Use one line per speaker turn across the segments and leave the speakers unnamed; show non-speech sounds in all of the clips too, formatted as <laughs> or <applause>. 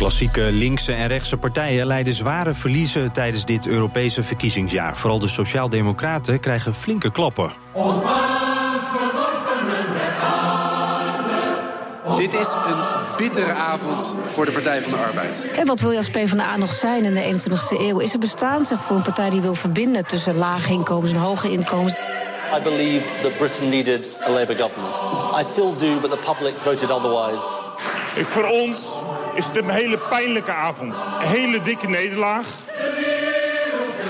Klassieke linkse en rechtse partijen leiden zware verliezen tijdens dit Europese verkiezingsjaar. Vooral de Sociaaldemocraten krijgen flinke klappen.
Dit is een bittere avond voor de Partij van de Arbeid.
En wat wil je als PvdA nog zijn in de 21ste eeuw? Is er bestaan zegt voor een partij die wil verbinden tussen lage inkomens en hoge inkomens?
I believe that Britain needed a Labour government. I still do, but the public voted otherwise.
Voor ons is het een hele pijnlijke avond. Een hele dikke nederlaag.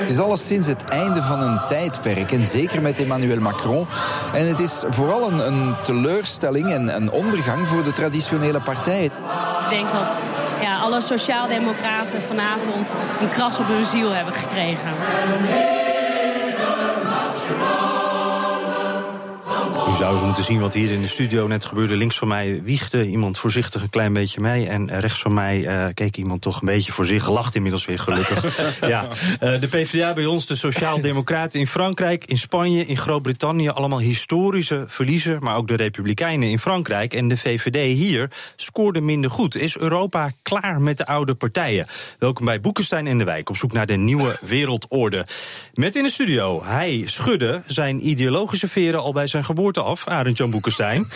Het is alleszins het einde van een tijdperk. En zeker met Emmanuel Macron. En het is vooral een, een teleurstelling en een ondergang voor de traditionele partijen.
Ik denk dat ja, alle sociaaldemocraten vanavond een kras op hun ziel hebben gekregen.
Zou eens moeten zien wat hier in de studio net gebeurde. Links van mij wiegde iemand voorzichtig een klein beetje mee. En rechts van mij uh, keek iemand toch een beetje voor zich. Gelacht inmiddels weer gelukkig. <laughs> ja. Uh, de PvdA bij ons, de Sociaaldemocraten in Frankrijk, in Spanje, in Groot-Brittannië. Allemaal historische verliezen. Maar ook de Republikeinen in Frankrijk en de VVD hier scoorden minder goed. Is Europa klaar met de oude partijen? Welkom bij Boekenstein in de Wijk. Op zoek naar de nieuwe wereldorde. Met in de studio, hij schudde zijn ideologische veren al bij zijn geboorte af, Arend Jan Boekenstein.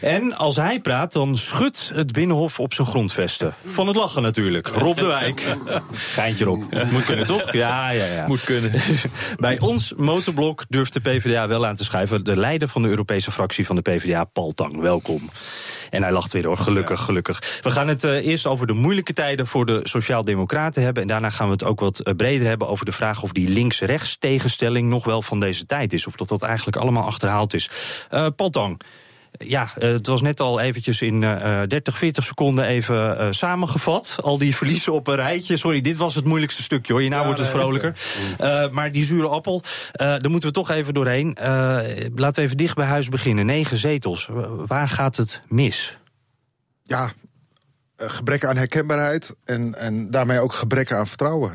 En als hij praat, dan schudt het Binnenhof op zijn grondvesten. Van het lachen natuurlijk. Rob de Wijk. <laughs> Geintje Rob. Moet kunnen, toch? Ja, ja, ja.
Moet kunnen. <laughs>
Bij ons motorblok durft de PvdA wel aan te schrijven. De leider van de Europese fractie van de PvdA, Paul Tang. Welkom. En hij lacht weer hoor, gelukkig, gelukkig. We gaan het uh, eerst over de moeilijke tijden voor de Sociaaldemocraten hebben. En daarna gaan we het ook wat breder hebben over de vraag of die links-rechts tegenstelling nog wel van deze tijd is. Of dat dat eigenlijk allemaal achterhaald is. Uh, Paul Tang. Ja, het was net al eventjes in uh, 30, 40 seconden even uh, samengevat. Al die verliezen op een rijtje. Sorry, dit was het moeilijkste stukje hoor. Hierna ja, wordt het vrolijker. Uh, maar die zure appel, daar moeten we toch even doorheen. laten we even dicht bij huis beginnen. Negen zetels. waar gaat het mis?
Ja, gebrek aan herkenbaarheid en, en daarmee ook gebrek aan vertrouwen.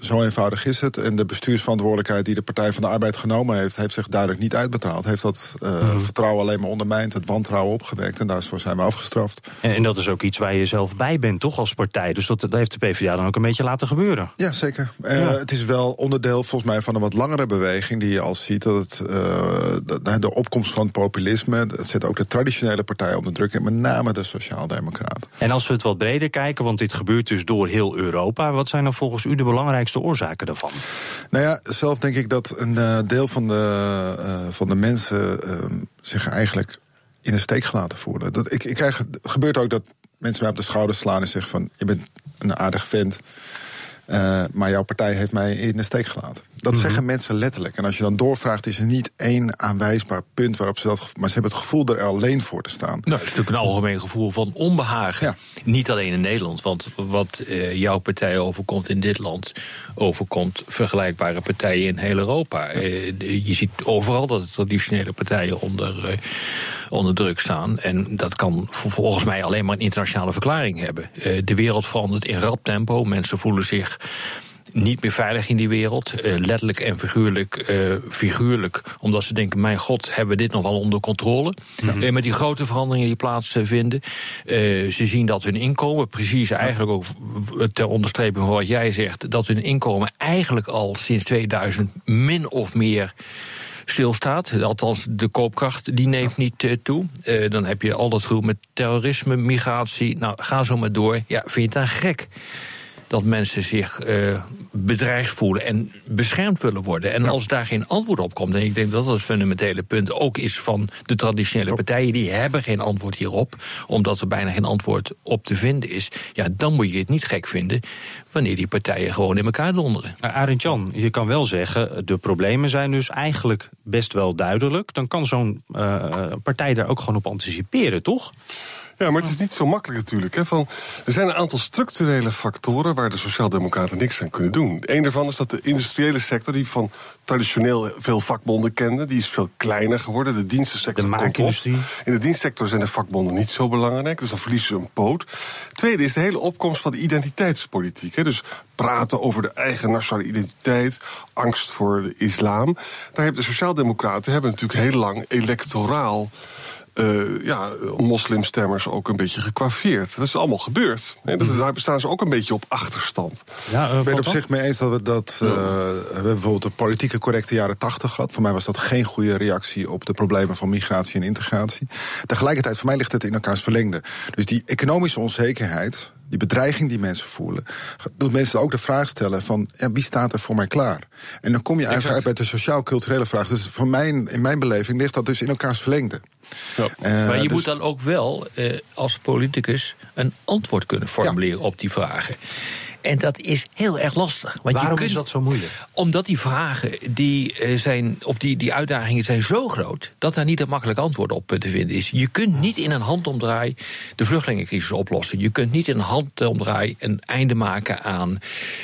Zo eenvoudig is het. En de bestuursverantwoordelijkheid die de Partij van de Arbeid genomen heeft, heeft zich duidelijk niet uitbetaald. Heeft dat uh, mm. vertrouwen alleen maar ondermijnd, het wantrouwen opgewekt. En daarvoor zijn we afgestraft.
En, en, dat is ook iets waar je zelf bij bent, toch, als partij? Dus dat, dat heeft de PvdA dan ook een beetje laten gebeuren.
Ja, zeker. Ja. Uh, het is wel onderdeel, volgens mij, van een wat langere beweging die je al ziet. Dat het, uh, de, de, opkomst van het populisme, dat zet ook de traditionele partijen onder druk. En met name de Sociaaldemocraten.
En als we het wat breder kijken, want dit gebeurt dus door heel Europa. Wat zijn dan volgens u de belangrijkste de oorzaken daarvan?
Nou ja, zelf denk ik dat een uh, deel van de, uh, van de mensen uh, zich eigenlijk in de steek gelaten voelen. Dat, ik, ik krijg, het gebeurt ook dat mensen mij op de schouder slaan en zeggen van... je bent een aardig vent, maar jouw partij heeft mij in de steek gelaten. Dat
Mhm.
zeggen mensen letterlijk. En als je dan doorvraagt, is er niet één aanwijsbaar punt waarop ze dat. Maar ze hebben het gevoel er alleen voor te staan.
Nou, het is natuurlijk een algemeen gevoel van onbehagen.
Ja.
Niet alleen in Nederland, want wat uh, jouw partij overkomt in dit land, overkomt vergelijkbare partijen in heel Europa. Uh, je ziet overal dat de traditionele partijen onder, uh, onder druk staan. En dat kan volgens mij alleen maar een internationale verklaring hebben. de wereld verandert in rap tempo. Mensen voelen zich niet meer veilig in die wereld. Uh, letterlijk en figuurlijk, uh, figuurlijk. Omdat ze denken, mijn god, hebben we dit nog wel onder controle? Uh, met die grote veranderingen die plaatsvinden. ze zien dat hun inkomen, precies eigenlijk ook ter onderstreping van wat jij zegt... dat hun inkomen eigenlijk al sinds 2000 min of meer stilstaat. Althans, de koopkracht die neemt niet uh, toe. Uh, dan heb je al dat gedoe met terrorisme, migratie. Nou, ga zo maar door. Ja, vind je het dan gek? Dat mensen zich uh, bedreigd voelen en beschermd willen worden. En als daar geen antwoord op komt, en ik denk dat dat het fundamentele punt ook is van de traditionele partijen, die hebben geen antwoord hierop, omdat er bijna geen antwoord op te vinden is. Ja, dan moet je het niet gek vinden wanneer die partijen gewoon in elkaar donderen.
Maar Arend Jan, je kan wel zeggen, de problemen zijn dus eigenlijk best wel duidelijk. Dan kan zo'n uh, partij daar ook gewoon op anticiperen, toch?
Ja, maar het is niet zo makkelijk natuurlijk. Hè, van, er zijn een aantal structurele factoren waar de Sociaaldemocraten niks aan kunnen doen. Een daarvan is dat de industriële sector, die van traditioneel veel vakbonden kende, die is veel kleiner geworden. De dienstensector
De
komt op. In de dienstsector zijn de vakbonden niet zo belangrijk, dus dan verliezen ze een poot. Tweede is de hele opkomst van de identiteitspolitiek. Hè, dus praten over de eigen nationale identiteit, angst voor de islam. Daar hebben de Sociaaldemocraten hebben natuurlijk heel lang electoraal eh, ja, moslimstemmers ook een beetje gekwaveerd. Dat is allemaal gebeurd. Hè, dat- Daar bestaan ze ook een beetje op achterstand.
Ja, ik ben het op zich mee eens dat we dat. eh, we hebben bijvoorbeeld de politieke correcte jaren 80 gehad. Voor mij was dat geen goede reactie op de problemen van migratie en integratie. Tegelijkertijd, voor mij ligt het in elkaars verlengde. Dus die economische onzekerheid. Die bedreiging die mensen voelen, doet mensen ook de vraag stellen van ja, wie staat er voor mij klaar? En dan kom je eigenlijk uit bij de sociaal-culturele vraag. Dus voor mijn, in mijn beleving ligt dat dus in elkaars verlengde. Eh,
maar je
dus-
moet dan ook wel eh, als politicus een antwoord kunnen formuleren op die vragen. En dat is heel erg lastig. Want
Waarom
je kunt,
is dat zo moeilijk?
Omdat die vragen die eh, zijn, of die, die uitdagingen zijn zo groot dat daar niet een makkelijk antwoord op te vinden is. Je kunt niet in een handomdraai de vluchtelingencrisis oplossen. Je kunt niet in een handomdraai een einde maken aan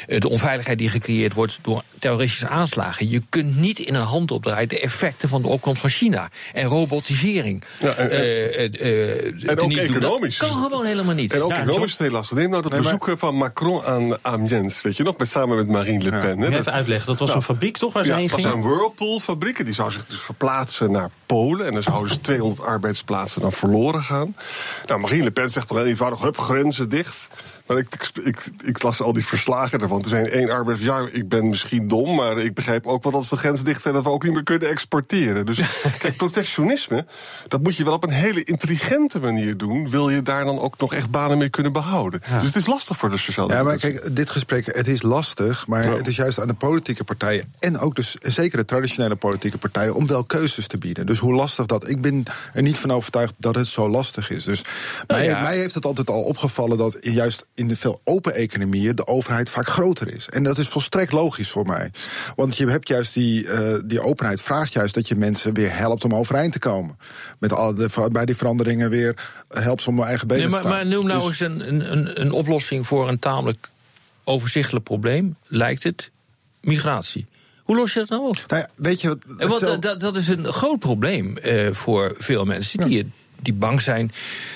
eh, de onveiligheid die gecreëerd wordt door terroristische aanslagen. Je kunt niet in een handomdraai de effecten van de opkomst van China en robotisering.
Ja, en- en-
eh,
En ook
doen.
economisch.
Dat kan gewoon helemaal niet.
En ook
Ja,
economisch is het heel lastig. Neem nou dat bezoek van Macron aan Amiens. Weet je nog, met, samen met Marine Le Pen. hè.
Je
Dat-
even uitleggen, dat was
Nou,
een fabriek toch waar ze
ja,
heen
het was
gingen?
een Whirlpool-fabriek. en Die zou zich dus verplaatsen naar Polen. En dan zouden dus 200 arbeidsplaatsen dan verloren gaan. Nou, Marine Le Pen zegt dan heel eenvoudig, hup, grenzen dicht. Maar ik, ik, ik, ik las al die verslagen ervan. Toen zei één arbeider, ja, ik ben misschien dom... maar ik begrijp ook wel dat als de grens dicht zijn... dat we ook niet meer kunnen exporteren. Dus <laughs> kijk, protectionisme, dat moet je wel op een hele intelligente manier doen... wil je daar dan ook nog echt banen mee kunnen behouden. Dus het is lastig voor de sociale
Ja, maar kijk, dit gesprek, het is lastig, maar het is juist aan de politieke partijen en ook dus zeker de traditionele politieke partijen om wel keuzes te bieden. Dus hoe lastig dat, ik ben er niet van overtuigd dat het zo lastig is. Dus mij,
ja.
mij heeft het altijd al opgevallen dat juist in de veel open economieën de overheid vaak groter is. En dat is volstrekt logisch voor mij. Want je hebt juist die, eh, die openheid vraagt juist dat je mensen weer helpt om overeind te komen. Met alle de, bij die veranderingen weer helpt ze om hun eigen benen
Nee,
te
maar,
staan.
maar noem nou
Dus-
eens een, een- een, oplossing voor een tamelijk overzichtelijk probleem, lijkt het, migratie. Hoe los je dat nou op?
Nou ja, weet je wat,
Want dat, dat is een groot probleem eh, voor veel mensen die, die bang zijn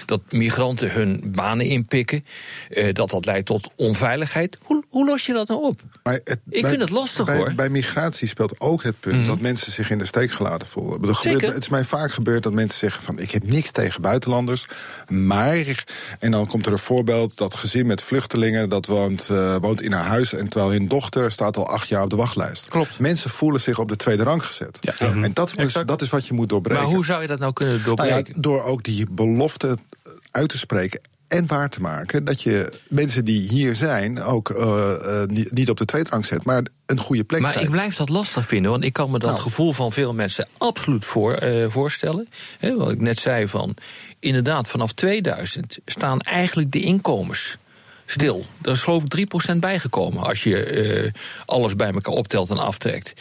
dat migranten hun banen inpikken, eh, dat dat leidt tot onveiligheid. Hoe, hoe los je dat nou op?
Maar het-
Ik
bij-
vind het lastig,
bij,
hoor.
Bij migratie speelt ook het punt
Mhm.
dat mensen zich in de steek gelaten voelen. Gebeurt- het is mij vaak gebeurd dat mensen zeggen van... ik heb niks tegen buitenlanders, maar... en dan komt er een voorbeeld dat gezin met vluchtelingen... dat woont, eh, woont in haar huis en terwijl hun dochter staat al acht jaar op de wachtlijst.
Klopt.
Mensen voelen zich op de tweede rang gezet. En dat, is, dat is wat je moet doorbreken.
Maar hoe zou je dat nou kunnen
Nou ja,
doorbreken?
door ook die belofte uit te spreken en waar te maken dat je mensen die hier zijn ook eh, eh, niet, niet op de tweede rang zet, maar een goede plek
Maar ik blijf dat lastig vinden, want ik kan me dat
Nou.
gevoel van veel mensen absoluut voor, eh, voorstellen. Wat ik net zei van, inderdaad, vanaf 2000 staan eigenlijk de inkomens stil. Er is geloof ik 3% bijgekomen als je alles bij elkaar optelt en aftrekt.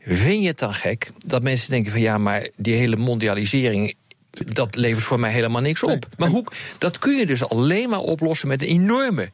Vind je het dan gek dat mensen denken van ja, maar die hele mondialisering. Dat levert voor mij helemaal niks op. Maar hoe, dat kun je dus alleen maar oplossen met een enorme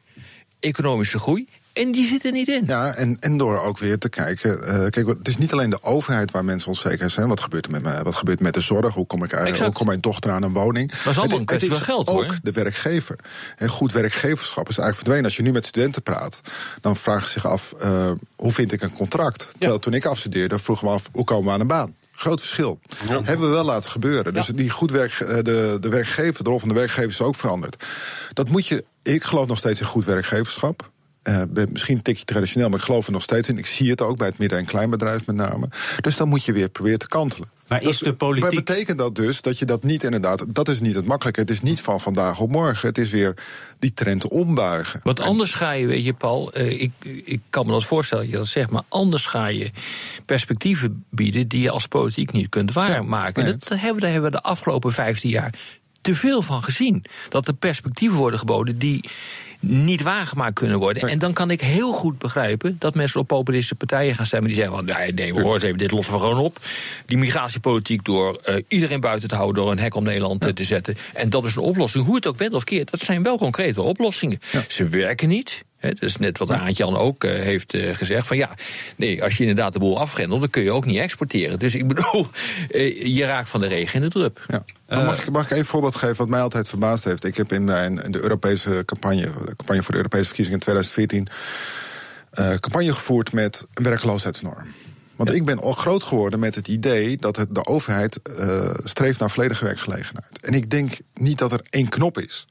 economische groei. En die zit er niet in.
Ja, en, en door ook weer te kijken. eh, kijk, het is niet alleen de overheid waar mensen onzeker zijn. Wat gebeurt er met, mij, wat gebeurt er met de zorg? Hoe kom ik
Exact.
hoe komt mijn dochter aan een woning?
is allemaal
Het-
een kwestie
het is
van geld,
ook
hoor.
de werkgever. En goed werkgeverschap is eigenlijk verdwenen. Als je nu met studenten praat, dan vragen ze zich af: eh, hoe vind ik een contract? Terwijl toen ik afstudeerde, vroegen we af: hoe komen we aan een baan? Groot verschil. Hebben we wel laten gebeuren. Dus die goed werk, eh, de, de werkgever, de rol van de werkgever is ook veranderd. Dat moet je. Ik geloof nog steeds in goed werkgeverschap. Eh, ben misschien een tikje traditioneel, maar ik geloof er nog steeds in. Ik zie het ook bij het midden- en kleinbedrijf met name. Dus dan moet je weer proberen te kantelen.
Maar
Dus
is de politiek-
Wat betekent dat dus dat je dat niet inderdaad... dat is niet het makkelijke. Het is niet van vandaag op morgen. Het is weer die trend ombuigen.
Want anders ga je, weet je, Paul, eh, ik, ik kan me dat voorstellen dat je dat zegt, maar anders ga je perspectieven bieden die je als politiek niet kunt waarmaken.
nee,
dat hebben, we- daar hebben we de afgelopen 15 jaar te veel van gezien. Dat er perspectieven worden geboden die niet waargemaakt kunnen worden. En dan kan ik heel goed begrijpen dat mensen op populistische partijen gaan stemmen die zeggen van nee, nee hoor eens even, dit lossen we gewoon op. Die migratiepolitiek door uh, iedereen buiten te houden, door een hek om Nederland ja. te zetten. En dat is een oplossing, hoe het ook bent of keert. Dat zijn wel concrete oplossingen. Ja. Ze werken niet. Dat is net wat Aantjan ook uh, heeft uh, gezegd. Van ja, nee, als je inderdaad de boel afgrendelt, dan kun je ook niet exporteren. Dus ik bedoel, <laughs> je raakt van de regen in de drup.
Ja. Mag ik, mag ik even een voorbeeld geven wat mij altijd verbaasd heeft? Ik heb in, in de Europese campagne, de campagne voor de Europese verkiezingen in 2014, uh, campagne gevoerd met een werkloosheidsnorm. Want ja. ik ben al groot geworden met het idee dat het, de overheid uh, streeft naar volledige werkgelegenheid. En ik denk niet dat er één knop is.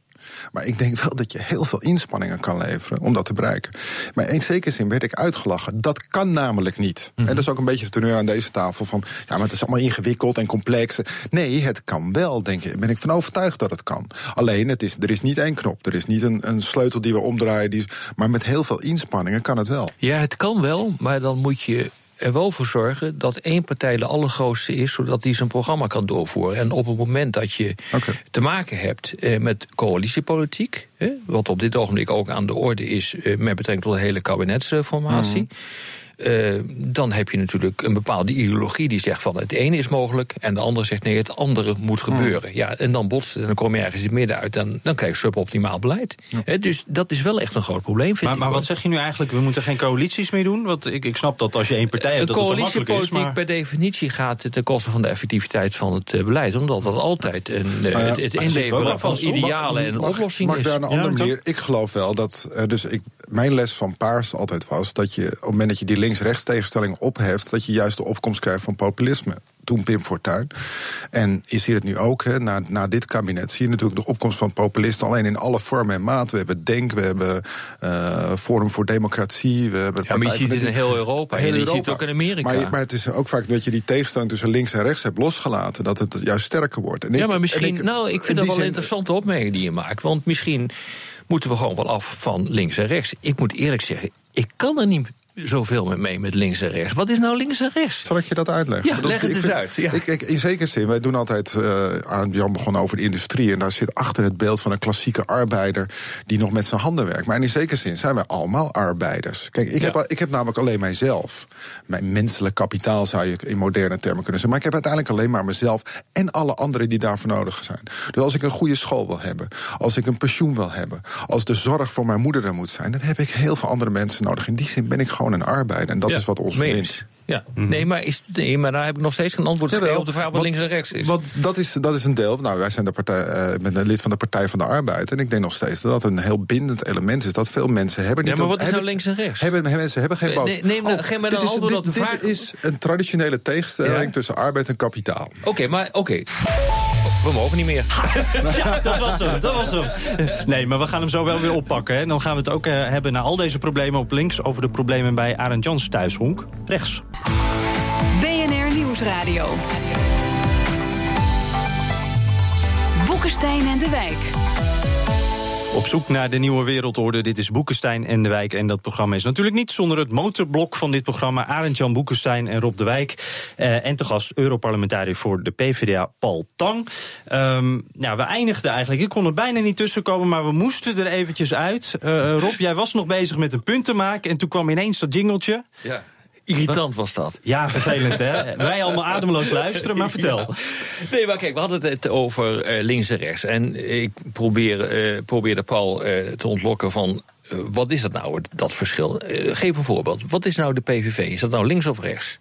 Maar ik denk wel dat je heel veel inspanningen kan leveren om dat te bereiken. Maar in zekere zin werd ik uitgelachen. Dat kan namelijk niet. Mm -hmm. En dat is ook een beetje de teneur aan deze tafel van... ja, maar het is allemaal ingewikkeld en complex. Nee, het kan wel, denk ik. Ben ik van overtuigd dat het kan. Alleen, het is, er is niet één knop. Er is niet een, een sleutel die we omdraaien. Die, maar met heel veel inspanningen kan het wel.
Ja, het kan wel, maar dan moet je er wel voor zorgen dat één partij de allergrootste is, zodat die zijn programma kan doorvoeren. En op het moment dat je okay. te maken hebt eh, met coalitiepolitiek, eh, wat op dit ogenblik ook aan de orde is eh, met betrekking tot de hele kabinetsformatie. Mm. Uh, dan heb je natuurlijk een bepaalde ideologie die zegt van het ene is mogelijk en de andere zegt nee, het andere moet gebeuren. Ja, en dan botst het en dan kom je ergens in het midden uit en dan krijg je suboptimaal beleid. Ja. He, dus dat is wel echt een groot probleem, vind
maar,
ik.
Maar wat zeg je nu eigenlijk? We moeten geen coalities meer doen? Want ik, ik snap dat als je één partij hebt,
een
dat
coalitiepolitiek
het maar...
per definitie gaat ten koste van de effectiviteit van het uh, beleid, omdat dat altijd een, uh, ja, het, het inleveren van idealen en oplossingen is.
Mag daar een andere manier? Ik geloof wel dat, dus ik, mijn les van Paars altijd was dat je op het moment dat je die links-rechts tegenstelling opheft, dat je juist de opkomst krijgt van populisme. Toen Pim Fortuyn. En je ziet het nu ook, hè, na, na dit kabinet zie je natuurlijk de opkomst van populisten alleen in alle vormen en maten. We hebben Denk, we hebben uh, Forum voor Democratie. We hebben
ja, maar je ziet het in heel Europa. Heel en je Europa. ziet het ook in Amerika.
Maar, maar, het is ook vaak dat je die tegenstelling tussen links en rechts hebt losgelaten. Dat het juist sterker wordt.
En ja, ik, maar misschien, ik, nou, ik vind dat wel een interessante opmerking die je maakt. Want misschien moeten we gewoon wel af van links en rechts. Ik moet eerlijk zeggen, ik kan er niet zoveel met mee met links en rechts. Wat is nou links en rechts?
Zal ik je dat uitleggen?
Ja, leg het eens
vind,
uit. Ja.
Ik, ik, in zekere zin, wij doen altijd... Uh, Jan begon over de industrie... en daar zit achter het beeld van een klassieke arbeider... die nog met zijn handen werkt. Maar in zekere zin zijn wij allemaal arbeiders. Kijk, ik, ja. heb, ik heb namelijk alleen mijzelf. Mijn menselijk kapitaal zou je in moderne termen kunnen zeggen. Maar ik heb uiteindelijk alleen maar mezelf... en alle anderen die daarvoor nodig zijn. Dus als ik een goede school wil hebben... als ik een pensioen wil hebben... als de zorg voor mijn moeder er moet zijn... dan heb ik heel veel andere mensen nodig. In die zin ben ik gewoon een arbeider. En dat
ja,
is wat ons verbindt.
Ja. Mm -hmm. nee, maar is, nee, maar daar heb ik nog steeds geen antwoord gegeven op de vraag wat, wat links en rechts is.
Want dat is, dat is een deel. Nou, wij zijn de partij, uh, met een lid van de Partij van de Arbeid. En ik denk nog steeds dat dat een heel bindend element is. Dat veel mensen hebben niet.
Ja, maar wat is
hebben,
nou links en rechts?
Hebben, mensen hebben geen boot.
Nee, neem, oh, geef dan
dit
antwoord
is,
op de
dit,
vraag.
Dit is een traditionele tegenstelling ja? tussen arbeid en kapitaal.
Oké, okay, maar oké. Okay. We mogen niet meer. <laughs>
ja, dat was hem, dat was hem. Nee, maar we gaan hem zo wel weer oppakken. Hè. Dan gaan we het ook uh, hebben naar al deze problemen op links... over de problemen bij Arend Jans thuishonk. Rechts.
BNR Nieuwsradio. Boekenstein en de Wijk.
Op zoek naar de nieuwe wereldorde. Dit is Boekenstein en de Wijk. En dat programma is natuurlijk niet zonder het motorblok van dit programma. Arend-Jan Boekenstein en Rob de Wijk. Uh, en te gast Europarlementariër voor de PvdA, Paul Tang. Um, nou, we eindigden eigenlijk. Ik kon er bijna niet tussenkomen, maar we moesten er eventjes uit. Uh, Rob, jij was nog bezig met een punt te maken. En toen kwam ineens dat jingeltje.
Ja. Irritant was dat.
Ja, vervelend hè. Wij allemaal ademloos luisteren, maar <laughs> vertel.
Ja. Nee, maar kijk, we hadden het over uh, links en rechts. En ik probeer, uh, probeerde Paul uh, te ontlokken van... wat is dat nou, dat verschil? geef een voorbeeld. Wat is nou de PVV? Is dat nou links of rechts?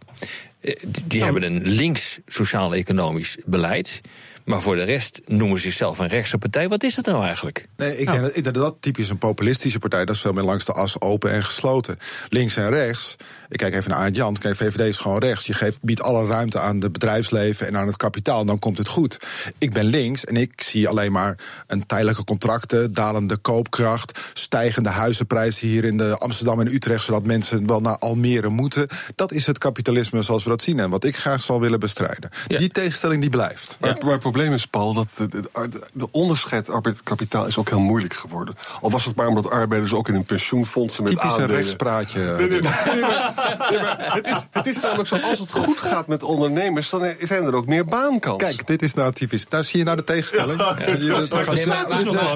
die die nou, hebben een links sociaal-economisch beleid... Maar voor de rest noemen ze zichzelf een rechtse partij. Wat is dat nou eigenlijk?
Nee, ik, nou. denk dat, ik denk dat dat typisch een populistische partij. Dat is veel meer langs de as open en gesloten. Links en rechts. Ik kijk even naar Aart Jan. Kijk, VVD is gewoon rechts. Je geeft, biedt alle ruimte aan het bedrijfsleven en aan het kapitaal. Dan komt het goed. Ik ben links en ik zie alleen maar een tijdelijke contracten, dalende koopkracht, stijgende huizenprijzen hier in de Amsterdam en Utrecht, zodat mensen wel naar Almere moeten. Dat is het kapitalisme zoals we dat zien en wat ik graag zal willen bestrijden. Ja. Die tegenstelling die blijft.
Maar, maar probleem is, Paul, dat de, de, de onderscheid arbeid-kapitaal is ook heel moeilijk geworden. Al was het maar omdat arbeiders ook in een pensioenfondsen met
Typisch een
aandelen...
rechtspraatje.
Nee, nee, nee, nee, maar, nee, maar het, is, het is namelijk zo, als het goed gaat met ondernemers... dan zijn er ook meer baankansen.
Kijk, dit is nou typisch. Daar zie je nou de tegenstelling.
Ja.
Dat
Nee, maar-
steeds-
maar-
dit is
maar- maar- nou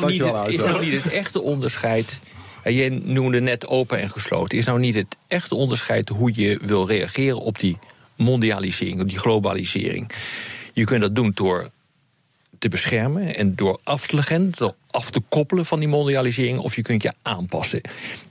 Dat
niet het- is nou niet het echte onderscheid. En jij noemde net open en gesloten. Is nou niet het echte onderscheid hoe je wil reageren op die mondialisering, op die globalisering? Je kunt dat doen door te beschermen en door af te leggen, door af te koppelen van die mondialisering, of je kunt je aanpassen.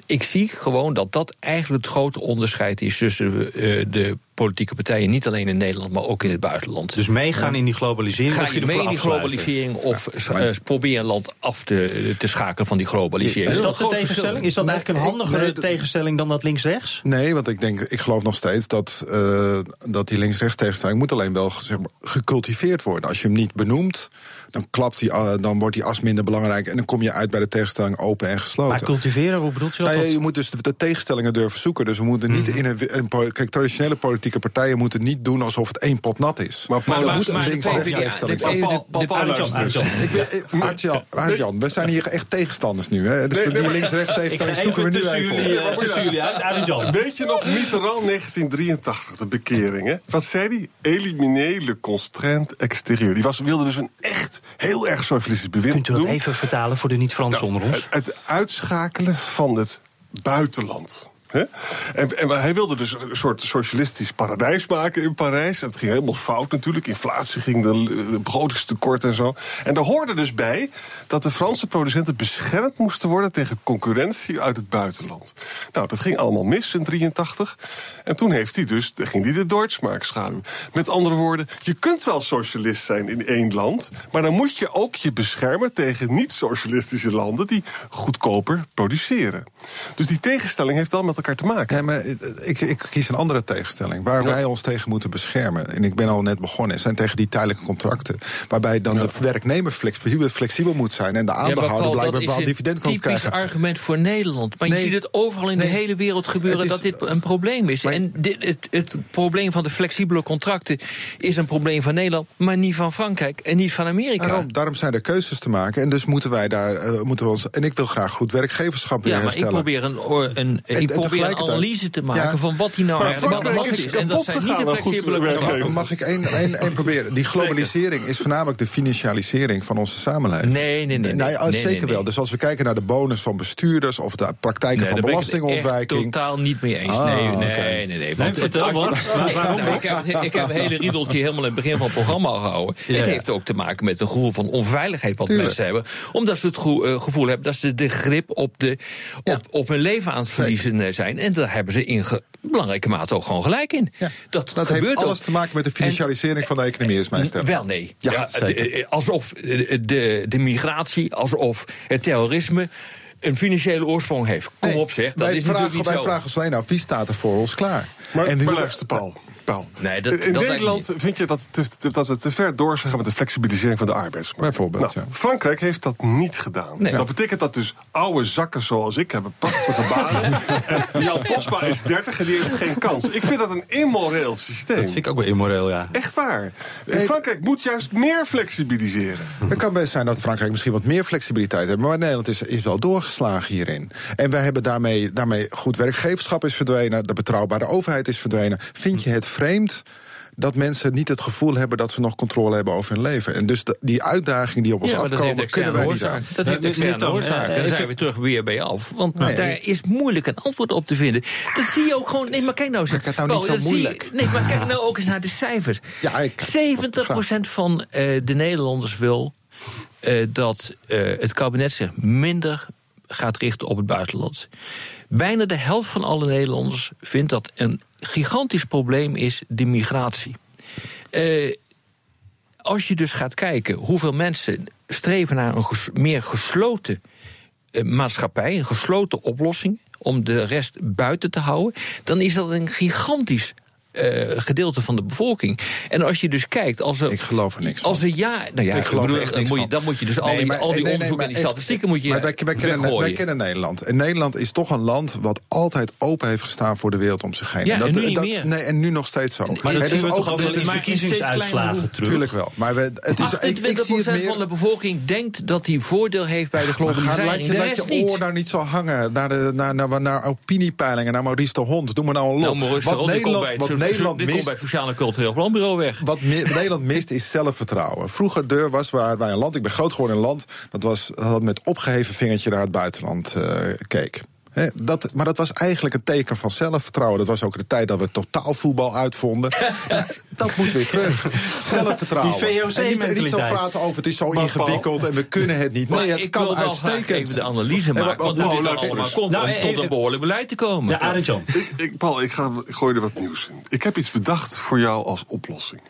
Ik zie gewoon dat dat eigenlijk het grote onderscheid is tussen eh, de politieke partijen, niet alleen in Nederland, maar ook in het buitenland.
Dus meegaan in die globalisering.
Ga
of
je mee in die globalisering of eh, probeer een land af te, te schakelen van die globalisering?
Is dat
een
de tegenstelling? Is dat eigenlijk een handigere
nee,
tegenstelling dan dat links-rechts?
Nee, want ik denk, ik geloof nog steeds dat, eh, dat die links-rechts tegenstelling moet alleen wel zeg maar, gecultiveerd worden. Als je hem niet benoemt, dan, klapt die, eh, dan wordt die as minder belangrijk en dan kom je uit bij de tegenstelling open en gesloten.
Maar cultiveren, hoe bedoelt je dat?
Nou ja, je moet dus de, de tegenstellingen durven zoeken. Dus we moeten niet
Mhm.
in een, een Kijk, traditionele politieke partijen moeten niet doen alsof het één pot nat is.
Maar Paul,
er
maar-
moet een
de
links-rechts
PvdA
tegenstelling
de-
zijn.
Paul- Paul- Paul,
Arend Jan,
luister
Arend
eens.
Jan.
Ik ben, Arend-Jan, Arend-Jan, we zijn hier echt tegenstanders nu. Hè? Dus die links-rechts tegenstelling zoeken we nu even
eh, tussen jullie uit. Arend Jan.
Weet je nog Mitterrand 1983, de bekering, hè? Wat zei hij? Eliminer le constraint extérieur. Die was, wilde dus een echt heel erg socialistisch bewind
Kunt u dat even vertalen voor de niet-Fransen onder ons?
Het uitschakelen van het buitenland. En, hij wilde dus een soort socialistisch paradijs maken in Parijs. En het ging helemaal fout natuurlijk. Inflatie ging, de, de begrotingstekort en zo. En daar hoorde dus bij dat de Franse producenten beschermd moesten worden tegen concurrentie uit het buitenland. Nou, dat ging allemaal mis in 83. En toen heeft hij dus, ging hij de Deutschmark schaduwen. Met andere woorden, je kunt wel socialist zijn in één land, maar dan moet je ook je beschermen tegen niet-socialistische landen die goedkoper produceren. Dus die tegenstelling heeft wel met elkaar te maken.
Ja, maar ik, ik kies een andere tegenstelling. Waar wij ons tegen moeten beschermen, en ik ben al net begonnen, zijn tegen die tijdelijke contracten. Waarbij dan de werknemer flexibel, flexibel moet zijn en de aandeelhouder blijkbaar
dat is
bepaald
een
dividend kan
typisch
krijgen.
argument voor Nederland. Maar
Nee.
je ziet het overal in
Nee.
de hele wereld gebeuren
is-
dat dit een probleem is. en dit, het, het probleem van de flexibele contracten is een probleem van Nederland, maar niet van Frankrijk en niet van Amerika.
Daarom, daarom zijn er keuzes te maken. En dus moeten wij daar eh, moeten we ons. En ik wil graag goed werkgeverschap weer
ja, maar ik
herstellen.
probeer een, een,
En-
ik
en
probeer een analyse te maken
Ja.
van wat die nou
Maar
eigenlijk
is
is. En dat
kapot
zijn niet de flexibele.
Mag ik één, één, één proberen? Die globalisering is voornamelijk de financialisering van onze samenleving.
Nee, nee, nee.
Nou
nee, nee,
zeker
nee.
wel. Dus als we kijken naar de bonus van bestuurders of de praktijken
Nee,
van
daar ben ik het
belastingontwijking.
echt totaal niet mee eens.
Ah,
nee, nee,
oké.
nee, nee. Want
Nee,
nou, ik, heb, ik heb een hele riedeltje helemaal in het begin van het programma gehouden.
Ja.
Het heeft ook te maken met een gevoel van onveiligheid wat
Tuurlijk.
mensen hebben. Omdat ze het eh, gevoel hebben dat ze de grip op, de, op, op hun leven aan het verliezen eh, zijn. En daar hebben ze in ge- belangrijke mate ook gewoon gelijk in.
Ja.
Dat,
Dat
gebeurt
heeft
ook.
alles te maken met de financialisering van de economie, is mijn stem.
Wel nee.
Ja,
de- eh, alsof de, de, de migratie, alsof het terrorisme een financiële oorsprong heeft. Kom
Nee,
op zeg, dat
wij
is
vragen,
natuurlijk niet
wij
zo.
vragen ons alleen af, wie staat er voor ons klaar?
Maar,
en wie,
maar luister, Paul. Paul.
Nee, dat-
in
dat
Nederland vind je dat, te- dat we te ver door zijn gaan met de flexibilisering van de arbeidsmarkt.
Bijvoorbeeld,
Nou,
ja.
Frankrijk heeft dat niet gedaan.
Nee.
Dat betekent dat dus oude zakken zoals ik hebben prachtige <laughs> banen. en Jan Posma is 30 en die heeft geen kans. Ik vind dat een immoreel systeem.
Dat vind ik ook wel immoreel, ja.
Echt waar. Frankrijk moet juist meer flexibiliseren.
Het kan best zijn dat Frankrijk misschien wat meer flexibiliteit heeft. Maar Nederland is, is wel doorgeslagen hierin. En wij hebben daarmee, daarmee goed werkgeverschap is verdwenen. De betrouwbare overheid is verdwenen. Vind je het vreemd dat mensen niet het gevoel hebben dat ze nog controle hebben over hun leven? En dus de- die uitdagingen die op ons
Ja, dat
afkomen, kunnen wij niet aan.
Dat heeft externe oorzaken. Dan zijn we terug weer bij af. Want
Nee,
daar is moeilijk een antwoord op te vinden. Dat zie je ook gewoon... Nee, maar kijk nou eens.
Het nou niet zo
dat je-
moeilijk.
nee, maar kijk nou ook eens naar de cijfers.
Ja, ik-
70% van eh, de Nederlanders wil eh, dat eh, het kabinet zich minder gaat richten op het buitenland. Bijna de helft van alle Nederlanders vindt dat een gigantisch probleem is de migratie. Eh, als je dus gaat kijken hoeveel mensen streven naar een meer gesloten eh, maatschappij, een gesloten oplossing, om de rest buiten te houden, dan is dat een gigantisch eh, gedeelte van de bevolking. En als je dus kijkt, als er.
Ik geloof er niks van.
Als er ja. Nou ja,
Ik geloof er
bedoel,
echt
dan,
niks
moet je,
van.
dan moet je dus al die,
maar-
al die
nee, nee,
onderzoeken
maar
en die
echt-
statistieken moet je.
Maar wij, wij, kennen, wij kennen Nederland. En Nederland is toch een land wat altijd open heeft gestaan voor de wereld om zich heen.
Ja, en nu
dat,
niet
dat-
meer.
Nee, en nu nog steeds zo.
Maar dat zien we toch ook
dit-
in de verkiezingsuitslagen terug?
Tuurlijk wel. Maar we, het is, ik, ik
28%
zie het meer...
van de bevolking denkt dat hij voordeel heeft bij de
laat
globalisering.
je, laat je
niet.
oor nou niet zo hangen naar, de, naar, naar, naar opiniepeilingen, naar Maurice de Hond. Doe maar nou een lot.
Nou,
wat
komt
Nederland,
die komt bij
mist,
het Sociaal en Cultureel Planbureau weg.
wat Nederland mist is zelfvertrouwen. Vroeger deur was waar wij een land, ik ben groot geworden in een land, dat was dat met opgeheven vingertje naar het buitenland eh, keek. Hè, dat, maar dat was eigenlijk een teken van zelfvertrouwen. Dat was ook de tijd dat we totaalvoetbal uitvonden. <laughs> Ja, dat moet weer terug. Zelfvertrouwen.
Die VOC
en niet, en niet zo praten over het is zo
Maar
ingewikkeld en we kunnen het niet. Nee, het
ik
kan uitstekend.
even de analyse maken.
maar-
dit allemaal komt
Nou,
om
eh,
tot een
eh,
behoorlijk beleid te komen.
Ja, Arend.
Ik, ik, Paul, ik, ga, ik gooi er wat nieuws in. Ik heb iets bedacht voor jou als oplossing.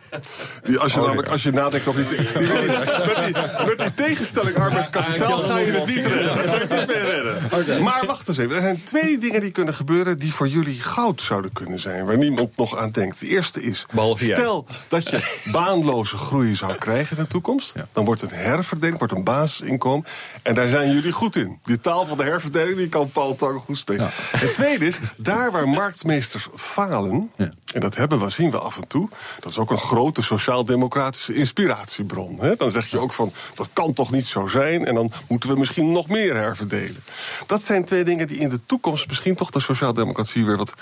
Als je, namelijk, als je nadenkt over <laughs> die, die- met, die, met die tegenstelling arbeid-kapitaal ga je het niet redden. Dat ga je het niet meer redden. Maar wacht eens even. Er zijn twee dingen die kunnen gebeuren die voor jullie goud zouden kunnen zijn. Waar niemand nog aan denkt. De eerste is, stel dat je <laughs> baanloze groei zou krijgen in de toekomst. Dan wordt een herverdeling, wordt een basisinkomen. En daar zijn jullie goed in. Die taal van de herverdeling, die kan Paul Tang goed spreken. Het tweede is, daar waar marktmeesters falen... en dat hebben we, zien we af en toe... dat is ook een grote sociaal-democratische inspiratiebron. Hè? Dan zeg je ook van, dat kan toch niet zo zijn... en dan moeten we misschien nog meer herverdelen. Dat zijn twee dingen die in de toekomst... misschien toch de sociaaldemocratie weer wat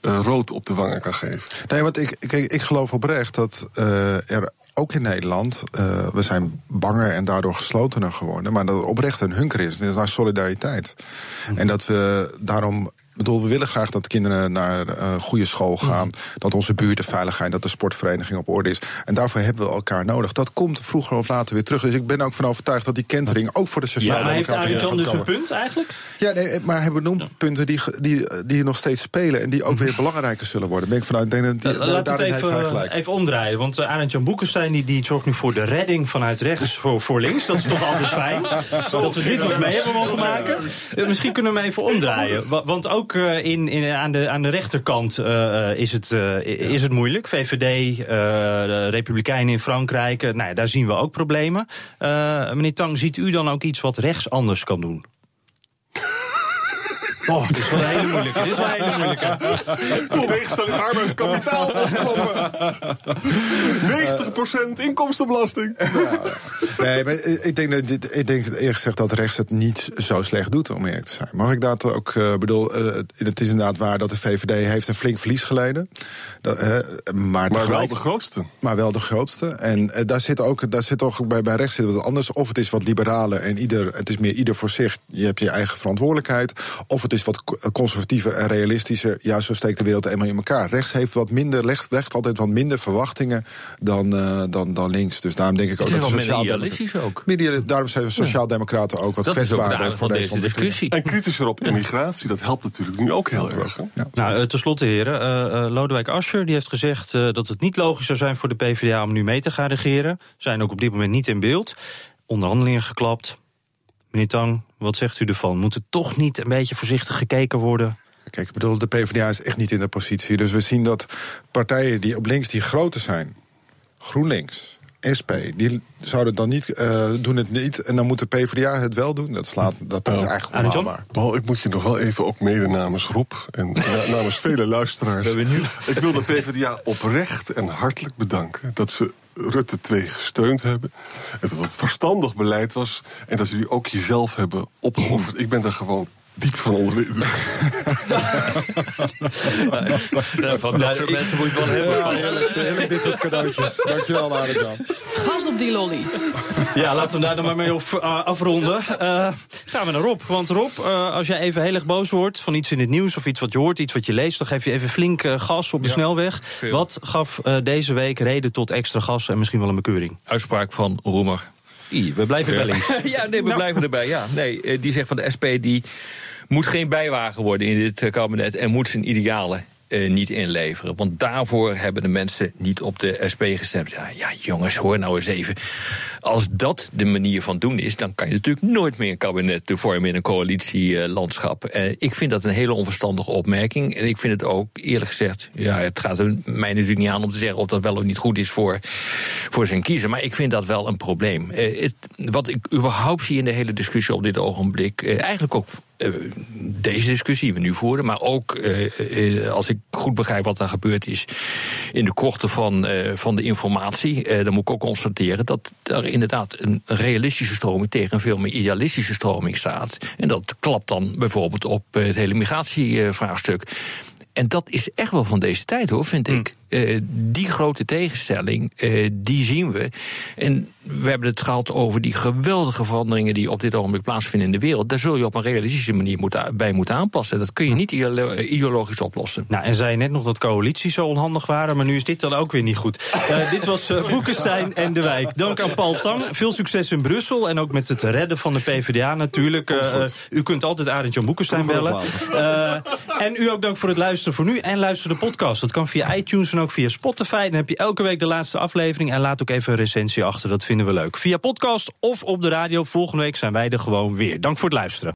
eh, rood op de wangen kan geven.
Nee, want ik, ik, ik geloof oprecht dat eh, er ook in Nederland, eh, we zijn banger en daardoor geslotener geworden, maar dat er oprecht een hunker is naar solidariteit. En dat we daarom. Ik bedoel, we willen graag dat de kinderen naar een goede school gaan. Dat onze buurt de veiligheid, dat de sportvereniging op orde is. En daarvoor hebben we elkaar nodig. Dat komt vroeger of later weer terug. Dus ik ben ook van overtuigd dat die kentering ook voor de
Ja, maar heeft dus een punt eigenlijk?
Ja, nee, maar hij benoemt punten die, die, die nog steeds spelen... en die ook weer belangrijker zullen worden. Ben ik vanuit, denk dat die,
Laat het even, even omdraaien. Want uh, Arend Jan Boekenstein die, die zorgt nu voor de redding vanuit rechts voor, voor links. Dat is toch altijd fijn. <laughs> dat we dit nog mee hebben mogen maken. Eh, misschien kunnen we hem even omdraaien. Wa- Want ook eh, in, in, aan, de, aan de rechterkant eh, is, het, eh, is het moeilijk. VVD, eh, de Republikeinen in Frankrijk. eh, nou daar zien we ook problemen. Eh, meneer Tang, ziet u dan ook iets wat rechts anders kan doen? Oh, dit is wel een hele moeilijke. Dit is wel een hele moeilijke.
Tegenstelling arbeid kapitaal opkomen. 90% inkomstenbelasting.
Nee, maar ik denk, dat dit, ik denk eerlijk gezegd dat rechts het niet zo slecht doet, om eerlijk te zijn. Mag ik dat ook, eh bedoel, eh, het is inderdaad waar dat de VVD heeft een flink verlies geleden. Dat, eh, maar
wel
tegelijk-
de grootste.
Maar wel de grootste. En daar zit ook, daar zit ook bij, bij rechts zit wat anders. Of het is wat liberaler en ieder, het is meer ieder voor zich. Je hebt je eigen verantwoordelijkheid. Of het is wat co- conservatiever en realistischer. Ja, zo steekt de wereld eenmaal in elkaar. Rechts heeft wat minder, legt, legt altijd wat minder verwachtingen dan, eh, dan, dan links. Dus daarom denk ik ook
Het is
dat sociaaldemocraten-
idealistisch ook.
Minder- Daarom zijn sociaaldemocraten ook wat
Dat is ook de
kwetsbaarder
aard
voor deze
discussie.
En kritischer op immigratie, dat helpt natuurlijk nu ook heel erg. Hè?
Nou, uh, tenslotte heren, uh, Lodewijk Asscher die heeft gezegd uh, dat het niet logisch zou zijn voor de PvdA om nu mee te gaan regeren. Zijn ook op dit moment niet in beeld. Onderhandelingen geklapt. Meneer Tang, wat zegt u ervan? Moet er toch niet een beetje voorzichtig gekeken worden?
Kijk, ik bedoel, de PvdA is echt niet in de positie. Dus we zien dat partijen die op links die groter zijn, GroenLinks, SP, die zouden dan niet, uh, doen het niet. En dan moet de PvdA het wel doen. Dat slaat, dat is eigenlijk onhaalbaar.
Paul, ik moet je nog wel even ook mede namens Rob en na, <laughs> namens vele luisteraars. Ik wil de PvdA oprecht en hartelijk bedanken dat ze Rutte 2 gesteund hebben. Het wat verstandig beleid was. En dat jullie ook jezelf hebben opgeofferd. Ik ben daar gewoon diep van onder de <laughs> indruk.
Ja, van dat soort mensen moet je wel hebben.
Heerlijk dit soort cadeautjes. Dankjewel, Arjan.
Gas op die lolly.
Ja, laten we daar dan maar mee op, uh, afronden. Uh, gaan we naar Rob. Want Rob, uh, als jij even heel erg boos wordt van iets in het nieuws... of iets wat je hoort, iets wat je leest... dan geef je even flink gas op de
Ja,
snelweg.
veel.
Wat gaf deze week reden tot extra gas en misschien wel een bekeuring?
Uitspraak van Roemer.
I, we blijven bij links. <laughs>
ja, nee, we
Nou.
blijven erbij. Ja, nee, eh, die zegt van de SP die moet geen bijwagen worden in dit eh, kabinet en moet zijn idealen eh, niet inleveren. Want daarvoor hebben de mensen niet op de SP gestemd. Ja, ja, jongens, hoor nou eens even. Als dat de manier van doen is, dan kan je natuurlijk nooit meer een kabinet vormen in een coalitielandschap. Uh, ik vind dat een hele onverstandige opmerking. En ik vind het ook, eerlijk gezegd, ja, het gaat mij natuurlijk niet aan om te zeggen of dat wel of niet goed is voor, voor zijn kiezer. Maar ik vind dat wel een probleem. Uh, het, wat ik überhaupt zie in de hele discussie op dit ogenblik, uh, eigenlijk ook deze discussie die we nu voeren, maar ook als ik goed begrijp wat er gebeurd is in de korte van, van de informatie, dan moet ik ook constateren dat er inderdaad een realistische stroming tegen een veel meer idealistische stroming staat. En dat klapt dan bijvoorbeeld op het hele migratievraagstuk. En dat is echt wel van deze tijd hoor, vind ik. Uh, die grote tegenstelling, uh, die zien we. En we hebben het gehad over die geweldige veranderingen die op dit ogenblik plaatsvinden in de wereld. Daar zul je op een realistische manier moeten, bij moeten aanpassen. Dat kun je niet ideologisch oplossen.
Nou, en zei je net nog dat coalities zo onhandig waren, maar nu is dit dan ook weer niet goed. Uh, dit was uh, Boekenstein en de Wijk. Dank aan Paul Tang. Veel succes in Brussel en ook met het redden van de PvdA natuurlijk. Uh, u kunt altijd Arend Jan Boekenstein bellen. en u ook dank voor het luisteren voor nu. En luister de podcast. Dat kan via iTunes ook via Spotify. Dan heb je elke week de laatste aflevering. En laat ook even een recensie achter. Dat vinden we leuk. Via podcast of op de radio. Volgende week zijn wij er gewoon weer. Dank voor het luisteren.